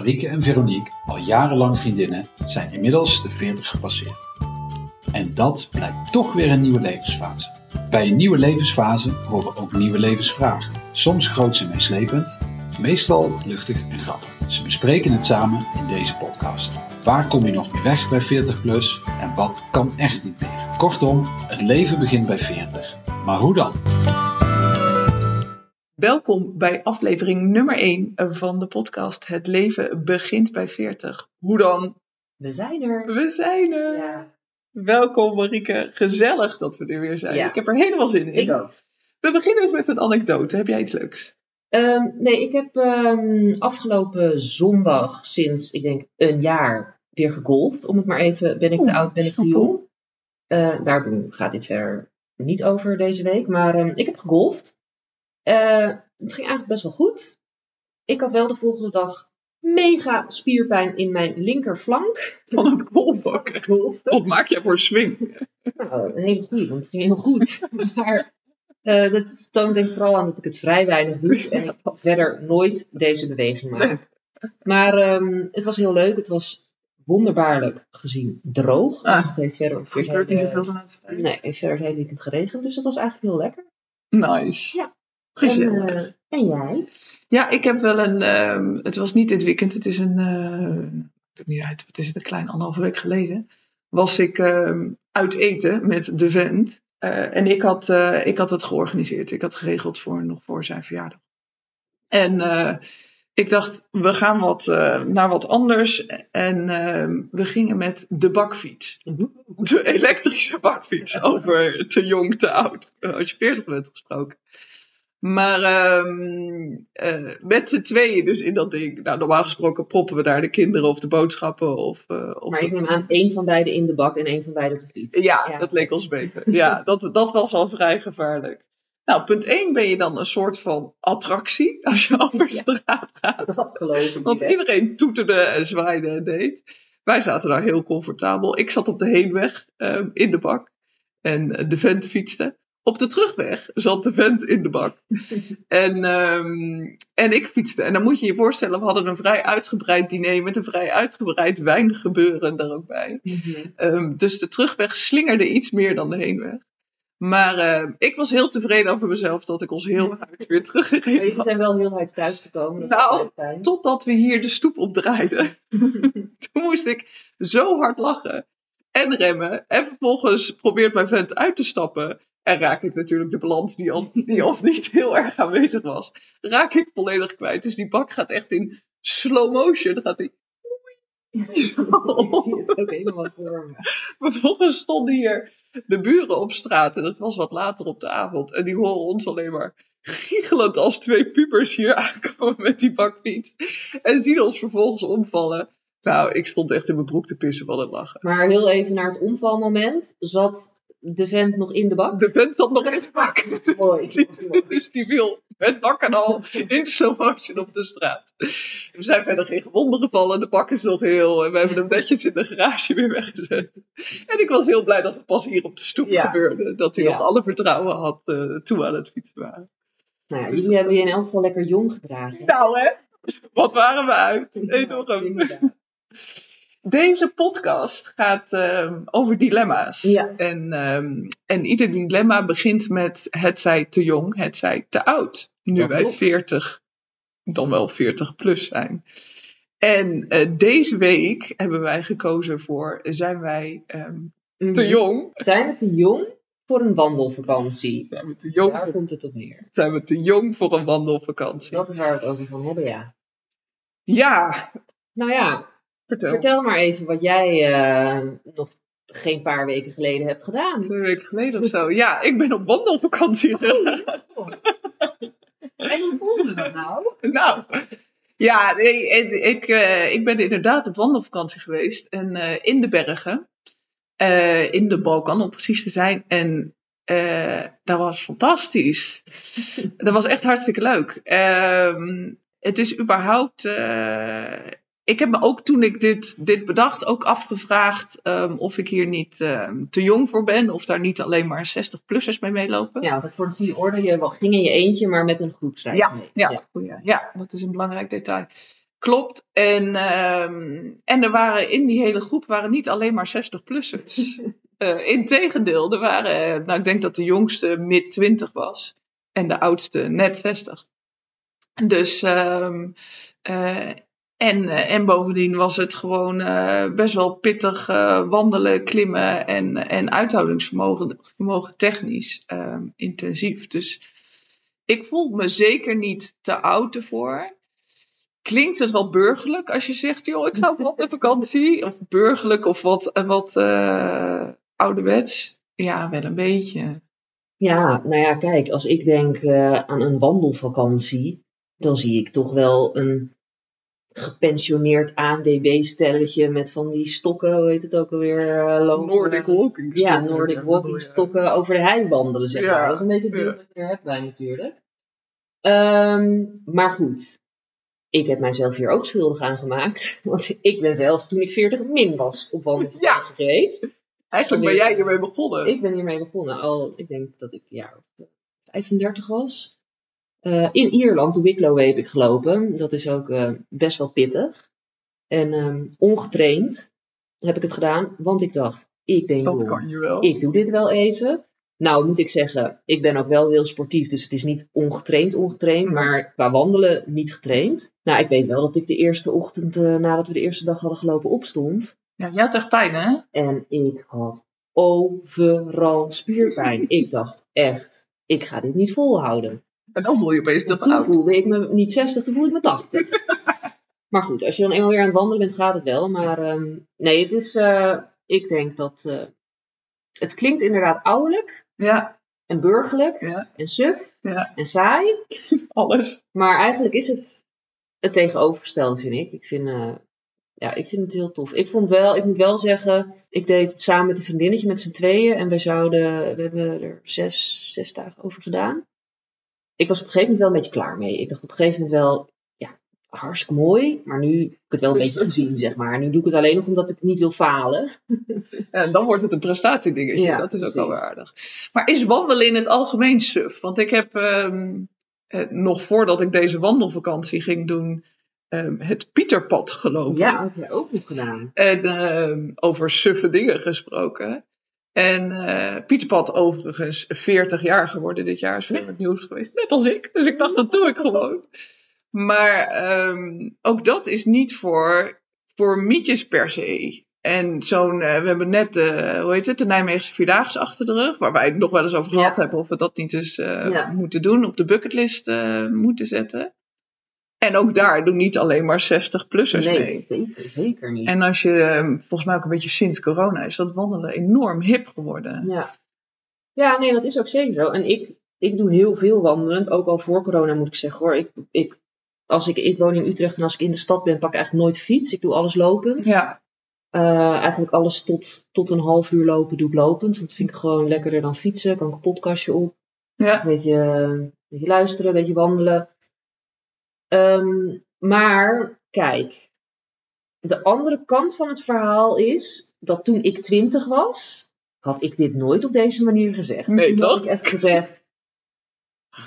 Marieke en Veronique, al jarenlang vriendinnen, zijn inmiddels de 40 gepasseerd. En dat blijkt toch weer een nieuwe levensfase. Bij een nieuwe levensfase horen ook nieuwe levensvragen. Soms groots en meeslepend, meestal luchtig en grappig. Ze bespreken het samen in deze podcast. Waar kom je nog mee weg bij 40 plus en wat kan echt niet meer? Kortom, het leven begint bij 40. Maar hoe dan? Welkom bij aflevering nummer 1 van de podcast Het leven begint bij 40. Hoe dan? We zijn er. We zijn er. Ja, Welkom Marieke, gezellig dat we er weer zijn. Ja. Ik heb er helemaal zin in. ik ook. We beginnen eens met een anekdote. Heb jij iets leuks? Ehm, nee, ik heb ehm, afgelopen zondag sinds, ik denk, een jaar weer gegolfd. Om het maar even, ben ik te oud, ben ik te jong? Eh, daar gaat dit verder niet over deze week. Maar ehm, ik heb gegolfd. Eh, het ging eigenlijk best wel goed. Ik had wel de volgende dag mega spierpijn in mijn linkerflank. Van het golfbak. Wat maak jij voor swing? Nou, een hele goede, want het ging heel goed. Maar eh, dat toont denk ik vooral aan dat ik het vrij weinig doe. En ik verder nooit deze beweging maak. Maar ehm, het was heel leuk. Het was wonderbaarlijk gezien droog. Ah. Het heeft verder, het Er hele, laatste tijd. nee, het heeft verder het hele weekend geregend. Dus dat was eigenlijk heel lekker. Nice. Ja. Gezellig. En, eh, en jij? Ja, ik heb wel een. ehm, het was niet dit weekend, het is een. eh, het niet uit, wat is het, een klein anderhalve week geleden. Was ik ehm, uit eten met de vent. Eh, en ik had, ik had het georganiseerd. Ik had geregeld voor, nog voor zijn verjaardag. En ik dacht, we gaan wat, naar wat anders. En ehm, we gingen met de bakfiets. De elektrische bakfiets. Over te jong, te oud. Als je 40 bent gesproken. Maar ehm, eh, met z'n tweeën dus in dat ding. Nou, normaal gesproken proppen we daar de kinderen of de boodschappen. Of, eh, of Maar ik neem aan één van beiden in de bak en één van beiden op de fiets. ja, dat leek ons beter. Ja, dat, dat was al vrij gevaarlijk. Nou, punt 1 ben je dan een soort van attractie als je over Ja. straat gaat. Dat geloof ik Want niet, iedereen toeterde en zwaaide en deed. Wij zaten daar heel comfortabel. Ik zat op de heenweg ehm, in de bak. En de vent fietste. Op de terugweg zat de vent in de bak. en, ehm, en ik fietste. En dan moet je je voorstellen, we hadden een vrij uitgebreid diner met een vrij uitgebreid wijngebeuren er ook bij. Mhm. Ehm, dus de terugweg slingerde iets meer dan de heenweg. Maar ehm, ik was heel tevreden over mezelf dat ik ons heel hard weer Maar teruggereden jullie had. zijn wel heel hard thuisgekomen. Nou. Totdat we hier de stoep opdraaiden. Toen moest ik zo hard lachen en remmen. En vervolgens probeert mijn vent uit te stappen. En raak ik natuurlijk de balans die al, die al niet heel erg aanwezig was. Raak ik volledig kwijt. Dus die bak gaat echt in slow motion. Dan gaat die Ik zie het ook helemaal voor me. Vervolgens stonden hier de buren op straat. En het was wat later op de avond. En die horen ons alleen maar giechelend als twee pubers hier aankomen met die bakfiets. En zien ons vervolgens omvallen. Nou, ik stond echt in mijn broek te pissen van het lachen. Maar heel even naar het omvalmoment. Zat de vent nog in de bak? De vent zat nog in de bak. Mooi. Dus die viel met bak en al in slow motion op de straat. Er zijn verder geen gewonden gevallen. De bak is nog heel. En we hebben hem netjes in de garage weer weggezet. En ik was heel blij dat het pas hier op de stoep Ja. gebeurde. Dat hij Ja. nog alle vertrouwen had toen we aan het fietsen waren. Nou, ja, jullie hebben je in elk geval lekker jong gedragen. Nou hè, wat waren we uit. Enorm. Inderdaad. Deze podcast gaat ehm, over dilemma's. Ja. En, ehm, en ieder dilemma begint met het zij te jong, het zij te oud. Nu Dat wij klopt. 40, dan wel 40 plus zijn. En eh, deze week hebben wij gekozen voor, zijn wij ehm, te Mhm. jong? Zijn we te jong voor een wandelvakantie? Zijn we te jong, Daar komt het op neer. zijn we te jong voor een wandelvakantie? Dat is waar we het over gaan hebben, ja. Ja, Nou ja, vertel. vertel maar even wat jij eh, nog geen paar weken geleden hebt gedaan. Twee weken geleden of zo. Ja, ik ben op wandelvakantie gegaan. En hoe voelde dat nou? Nou, ja, ik, eh, ik ben inderdaad op wandelvakantie geweest. En eh, in de bergen. in de Balkan, om precies te zijn. En dat was fantastisch. dat was echt hartstikke leuk. Ehm, het is überhaupt. Eh, ik heb me ook toen ik dit, dit bedacht ook afgevraagd ehm, of ik hier niet ehm, te jong voor ben. Of daar niet alleen maar 60-plussers mee meelopen. Ja, want voor de goede orde, je wel- ging in je eentje, maar met een groepsreis Ja, mee. Ja, goeie. ja, dat is een belangrijk detail. Klopt. En, ehm, en er waren in die hele groep waren niet alleen maar 60-plussers. uh, Integendeel, er waren, nou ik denk dat de jongste mid 20 was. En de oudste net 60. Dus, uh, en, uh, en bovendien was het gewoon best wel pittig wandelen, klimmen en, en uithoudingsvermogen vermogen technisch um, intensief. Dus ik voel me zeker niet te oud ervoor klinkt het wel burgerlijk als je zegt, joh, ik ga op wat vakantie. Of burgerlijk of wat, wat ouderwets. Ja, wel een beetje. Ja, nou ja, kijk, als ik denk aan een wandelvakantie, dan zie ik toch wel een gepensioneerd ANWB-stelletje met van die stokken, hoe heet het ook alweer? Uh, lopen. Nordic walking Ja, Nordic walking stokken over de hei wandelen, zeg maar. Ja, dat is een beetje het beeld wat je hebt bij natuurlijk. Um, maar goed, ik heb mijzelf hier ook schuldig aan gemaakt. Want ik ben zelfs toen ik 40 min was op wandelvakantie ja. geweest. Eigenlijk ben jij hiermee begonnen. Ik ben hiermee begonnen. Al, ik denk dat ik jaar 35 was. Uh, in Ierland, de Wicklow heb ik gelopen. Dat is ook uh, best wel pittig. En um, ongetraind heb ik het gedaan. Want ik dacht, ik ben dat kan je wel. Ik doe dit wel even. Nou, moet ik zeggen, ik ben ook wel heel sportief, dus het is niet ongetraind, ongetraind, maar qua wandelen niet getraind. Nou, ik weet wel dat ik de eerste ochtend, uh, nadat we de eerste dag hadden gelopen, opstond. Ja, jij had echt pijn, hè? En ik had overal spierpijn. ik dacht echt, ik ga dit niet volhouden. En dan voel je opeens dat Toen voelde ik me niet 60, toen voelde ik me 80. maar goed, als je dan eenmaal weer aan het wandelen bent, gaat het wel. Maar um, nee, het is, uh, ik denk dat, uh, het klinkt inderdaad ouderlijk. Ja. En burgerlijk. Ja. En suf. Ja. En saai. Alles. Maar eigenlijk is het het tegenovergestelde, vind ik. Ik vind, uh, ja, ik vind het heel tof. Ik vond wel, ik moet wel zeggen, ik deed het samen met een vriendinnetje met z'n tweeën. En wij zouden, we hebben er zes, zes dagen over gedaan. Ik was op een gegeven moment wel een beetje klaar mee. Ik dacht op een gegeven moment wel, ja, hartstikke mooi. Maar nu heb ik het wel een beetje gezien, zeg maar. Nu doe ik het alleen nog omdat ik niet wil falen. En dan wordt het een prestatiedingetje. Ja, dat is ook wel weer aardig. Maar is wandelen in het algemeen suf? Want ik heb um, eh, nog voordat ik deze wandelvakantie ging doen, um, het Pieterpad gelopen. Ja, dat heb jij ook nog gedaan. En um, over suffe dingen gesproken. En uh, Pieterpad overigens 40 jaar geworden dit jaar, is veel het nieuws geweest. Net als ik. Dus ik dacht, dat doe ik gewoon. Maar um, ook dat is niet voor, voor mietjes per se. En zo'n, uh, we hebben net, uh, hoe heet het, de Nijmeegse Vierdaagse achter de rug. Waar wij het nog wel eens over gehad Ja. hebben of we dat niet eens uh, Ja. moeten doen. Op de bucketlist moeten zetten. En ook daar doen niet alleen maar 60-plussers mee. Nee, zeker, zeker niet. En als je, um, volgens mij ook een beetje sinds corona, is dat wandelen enorm hip geworden. Ja. ja, nee, dat is ook zeker zo. En ik, ik doe heel veel wandelend, ook al voor corona moet ik zeggen hoor. Ik, ik, als ik, ik woon in Utrecht en als ik in de stad ben, pak ik eigenlijk nooit fiets. Ik doe alles lopend. Ja, Uh, eigenlijk alles tot, tot een half uur lopen doe ik lopend. Want dat vind ik gewoon lekkerder dan fietsen. Kan ik een podcastje op. ja, Een beetje, een beetje luisteren, een beetje wandelen. Um, maar kijk, de andere kant van het verhaal is dat toen ik twintig was, had ik dit nooit op deze manier gezegd. Nee, toen toch? had ik echt gezegd,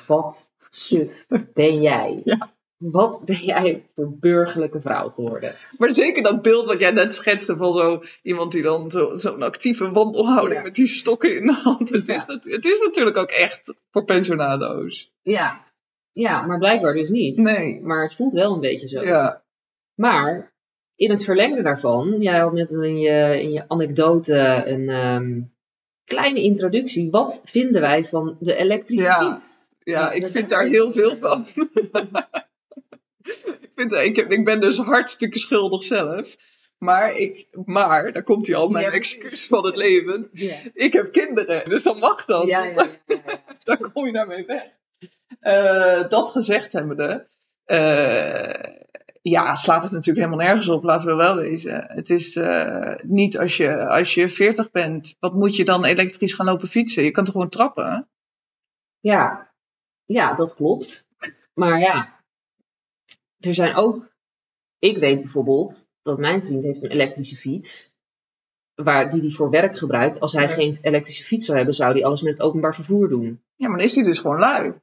wat suf ben jij? Ja. Wat ben jij voor burgerlijke vrouw geworden? maar zeker dat beeld wat jij net schetste van zo iemand die dan zo- zo'n actieve wandelhouding Ja. met die stokken in de hand. Het, Ja. is, het is natuurlijk ook echt voor pensionado's. Ja. Ja, maar blijkbaar dus niet. Nee. Maar het voelt wel een beetje zo. Ja, Maar in het verlengde daarvan, jij had net in je, in je anekdote een ehm, kleine introductie. Wat vinden wij van de elektrische Ja. fiets? ja ik vind daar heel veel van. ik, vind, ik, heb- ik ben dus hartstikke schuldig zelf. Maar, ik, maar daar komt hij al, mijn Ja, excuus van het leven. Ja. Ik heb kinderen, dus dan mag dat. Ja, daar kom je naar mee weg. Eh, dat gezegd hebbende, eh ja, slaat het natuurlijk helemaal nergens op, laten we wel wezen. Het is eh, niet als je, als je 40 bent, wat moet je dan elektrisch gaan lopen fietsen? Je kan toch gewoon trappen? Ja, ja, dat klopt. Maar ja, er zijn ook. Ik weet bijvoorbeeld dat mijn vriend heeft een elektrische fiets. Waar, die hij voor werk gebruikt. Als hij Ja. geen elektrische fiets zou hebben, zou hij alles met het openbaar vervoer doen. Ja, maar dan is die dus gewoon lui.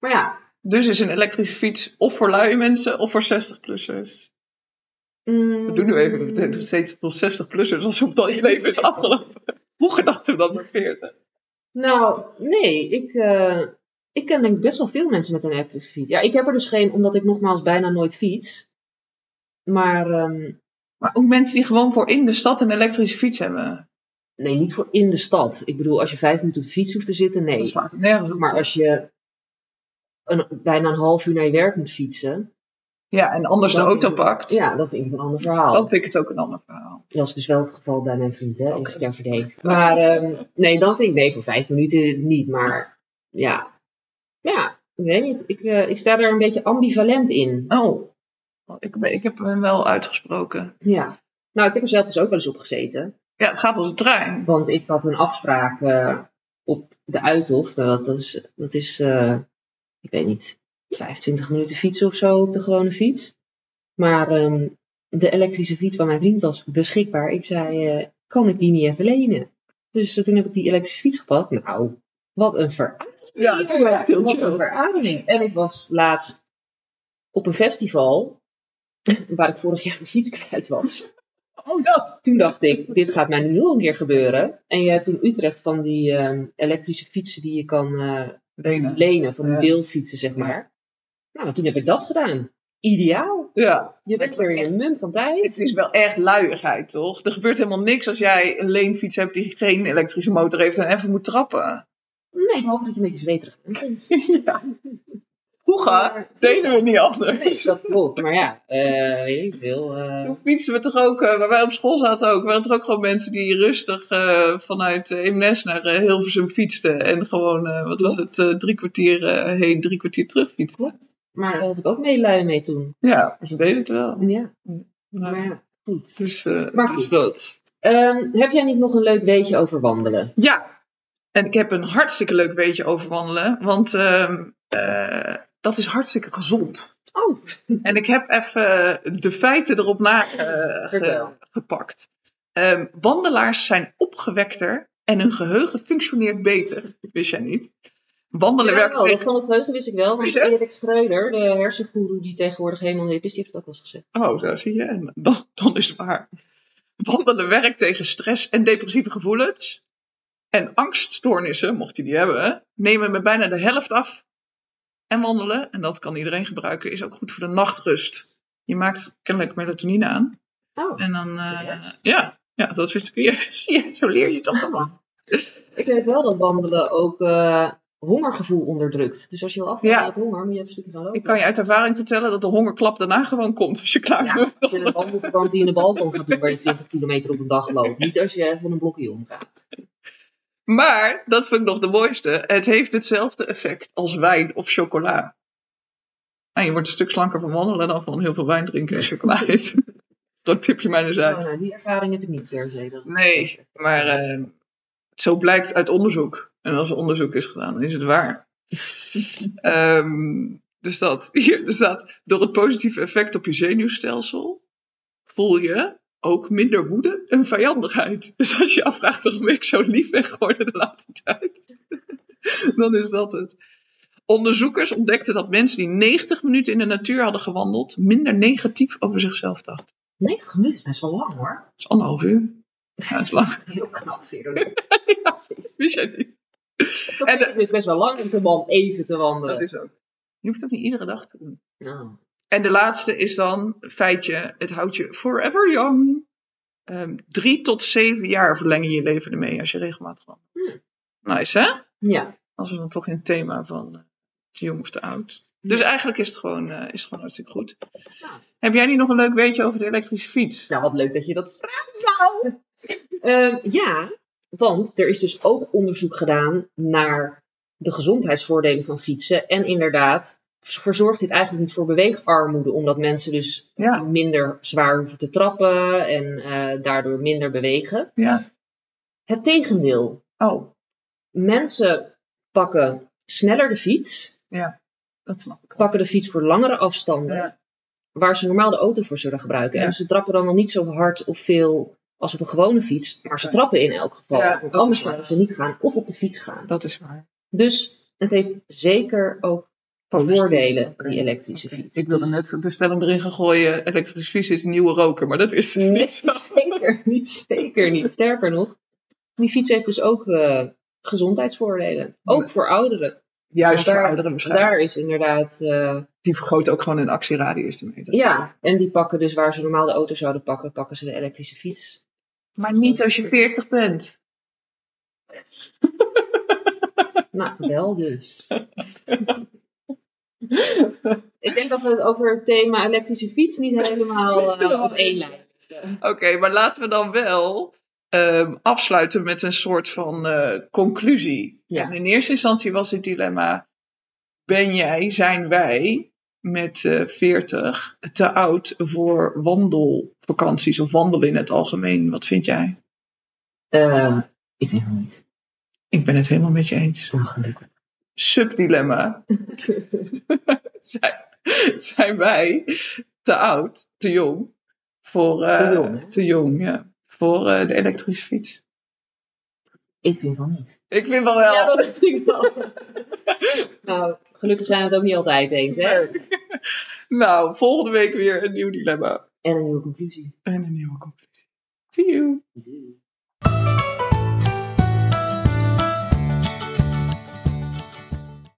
Maar ja, Dus is een elektrische fiets of voor luie mensen of voor 60-plussers. We doen nu even steeds voor 60-plussers alsof dat je leven is afgelopen. Vroeger dachten we dat maar 40. Nou, nee, ik, eh, ik ken denk best wel veel mensen met een elektrische fiets. Ja, ik heb er dus geen, omdat ik nogmaals bijna nooit fiets. Maar ehm, Maar ook mensen die gewoon voor in de stad een elektrische fiets hebben. nee, niet voor in de stad. Ik bedoel, als je vijf minuten op de fiets hoeft te zitten, Dat nee. slaat het nergens op. Maar als je een, bijna een half uur naar je werk moet fietsen, Ja, en anders de Dan auto vind ik- pakt. ja, dan vind ik het een ander verhaal. Dan vind ik het ook een ander verhaal. Dat is dus wel het geval bij mijn vriend, hè? Oké. Even ter verdediging. Maar ehm, nee, dan vind ik nee, voor vijf minuten niet. Maar ja, ja ik weet niet. Ik, eh, ik sta er een beetje ambivalent in. Oh, ik, ik heb hem wel uitgesproken. Ja. Nou, ik heb er zelf dus ook wel eens op gezeten. Ja, het gaat als een trein. Want ik had een afspraak eh, op de Uithof. Nou, dat is, dat is eh, ik weet niet, 25 minuten fietsen of zo op de gewone fiets. Maar ehm, de elektrische fiets van mijn vriend was beschikbaar. Ik zei, eh, kan ik die niet even lenen? Dus eh, toen heb ik die elektrische fiets gepakt. Nou, wat een verademing. Ja, het is echt heel Wat een verademing. En ik was laatst op een festival waar ik vorig jaar mijn fiets kwijt was. Oh, dat. Toen dacht ik, dit gaat mij nu nog een keer gebeuren. En je hebt in Utrecht van die ehm, elektrische fietsen die je kan eh, Lenen. lenen, van die Ja. deelfietsen zeg maar. Nou, toen heb ik dat gedaan. Ideaal. Ja, Je bent er in een mum van het tijd. is wel echt luiigheid, toch? Er gebeurt helemaal niks als jij een leenfiets hebt die geen elektrische motor heeft en even moet trappen. Nee, behalve dat je een beetje zweterig bent. ja. Vroeger deden we niet anders. Nee, dat klopt. Maar ja, eh, weet ik veel. eh, Toen fietsten we toch ook, eh, waar wij op school zaten ook, waren er ook gewoon mensen die rustig vanuit Eemnes naar Hilversum fietsten. En gewoon, wat was het, drie kwartier heen, drie kwartier terug fietsten. klopt. Maar daar had ik ook medelijden mee toen. Ja, ze deden het wel. Ja, maar ja, goed. dus, Maar dus goed. dat. Ehm, heb jij niet nog een leuk weetje over wandelen? Ja, en ik heb een hartstikke leuk weetje over wandelen, want ehm, eh, dat is hartstikke gezond. Oh, En ik heb even de feiten erop na eh. Ehm, wandelaars zijn opgewekter en hun geheugen functioneert beter. Wist jij niet? Wandelen werkt dat tegen... van het geheugen wist ik wel. Want? Erik Schreuder, de hersengoeroe die tegenwoordig helemaal hip is, die heeft het ook wel eens gezegd. Oh, daar zie je. En dan, dan is het waar. Wandelen werkt tegen stress en depressieve gevoelens. En angststoornissen, mocht je die hebben, nemen met bijna de helft af. En wandelen, en dat kan iedereen gebruiken, is ook goed voor de nachtrust. Je maakt kennelijk melatonine aan. Oh, En dan, Serieus? ja, ja, dat wist ik weer. Zo leer je toch allemaal. ik weet wel dat wandelen ook eh, hongergevoel onderdrukt. Dus als je wil afvallen Ja. honger, moet je even een stukje gaan lopen. Ik kan je uit ervaring vertellen dat de hongerklap daarna gewoon komt als je klaar Ja, bent. als je een wandelvakantie in de Balkan gaat doen waar je 20 kilometer op een dag loopt. Niet als je even een blokje omgaat. Maar, dat vind ik nog de mooiste, het heeft hetzelfde effect als wijn of chocola. En je wordt een stuk slanker van wandelen dan van heel veel wijn drinken en chocola eten. dat tipje mij eens uit. Oh, nou, die ervaring heb ik niet per se. Nee, maar eh, zo blijkt uit onderzoek. En als er onderzoek is gedaan, dan is het waar. Ehm, dus dat. Hier er staat, door het positieve effect op je zenuwstelsel voel je ook minder woede en vijandigheid. Dus als je afvraagt waarom ik zo lief ben geworden de laatste tijd, dan is dat het. Onderzoekers ontdekten dat mensen die 90 minuten in de natuur hadden gewandeld, minder negatief over zichzelf dachten. 90 minuten is best wel lang hoor. Dat is anderhalf uur. Ja, dat is lang. Heel knap, Vero. Ja, wist jij niet? Dat En vind ik dus best wel lang om te man even te wandelen. Dat is ook. Je hoeft dat niet iedere dag te doen. Nou, En de laatste is dan, feitje, het houdt je forever young. Ehm, drie tot zeven jaar verleng je je leven ermee als je regelmatig wandelt. Hmm. Nice, hè? ja. Als we dan toch in het thema van eh, te jong of te oud. Dus eigenlijk is het gewoon, eh, is het gewoon hartstikke goed. Heb jij niet nog een leuk weetje over de elektrische fiets? Nou, wat leuk dat je dat vraagt. Nou. Ehm, ja, want er is dus ook onderzoek gedaan naar de gezondheidsvoordelen van fietsen. En inderdaad, verzorgt dit eigenlijk niet voor beweegarmoede, omdat mensen dus Ja. minder zwaar hoeven te trappen en eh, daardoor minder bewegen. Ja. Het tegendeel. Oh, Mensen pakken sneller de fiets, dat snap ik. pakken de fiets voor langere afstanden, Ja. waar ze normaal de auto voor zullen gebruiken. Ja. En ze trappen dan wel niet zo hard of veel als op een gewone fiets, maar ze Ja. trappen in elk geval. Ja, want anders zouden ze niet gaan of op de fiets gaan. Dat is waar. Dus het heeft zeker ook voordelen, die elektrische fiets. Ik wilde net de stelling erin gaan gooien, elektrische fiets is een nieuwe roker, maar dat is dus Nee, niet zo. zeker niet. Zeker niet. Sterker nog, die fiets heeft dus ook eh, gezondheidsvoordelen. Ook voor ouderen. Juist voor Daar- ouderen waarschijnlijk. Daar is inderdaad... eh, Die vergroot ook gewoon hun actieradius ermee. Dat- ja, en die pakken dus waar ze normaal de auto zouden pakken, pakken ze de elektrische fiets. Maar niet als je 40 bent. Nou, wel dus. Ik denk dat we het over het thema elektrische fiets niet helemaal eh, op één lijn hebben. Oké, maar laten we dan wel ehm, afsluiten met een soort van eh, conclusie. Ja. In eerste instantie was het dilemma: ben jij, zijn wij met eh 40 te oud voor wandelvakanties of wandelen in het algemeen? Wat vind jij? Eh, ik vind het niet. Ik ben het helemaal met je eens. Gelukkig. Subdilemma. zijn, zijn wij te oud, te jong voor eh, Te jong, te jong, ja, voor eh, de elektrische fiets? Ik vind van niet. Ik vind wel wel. Ja, dat vind ik wel. nou, gelukkig zijn we het ook niet altijd eens, hè? Nou, volgende week weer een nieuw dilemma En een nieuwe conclusie. en een nieuwe conclusie. See you.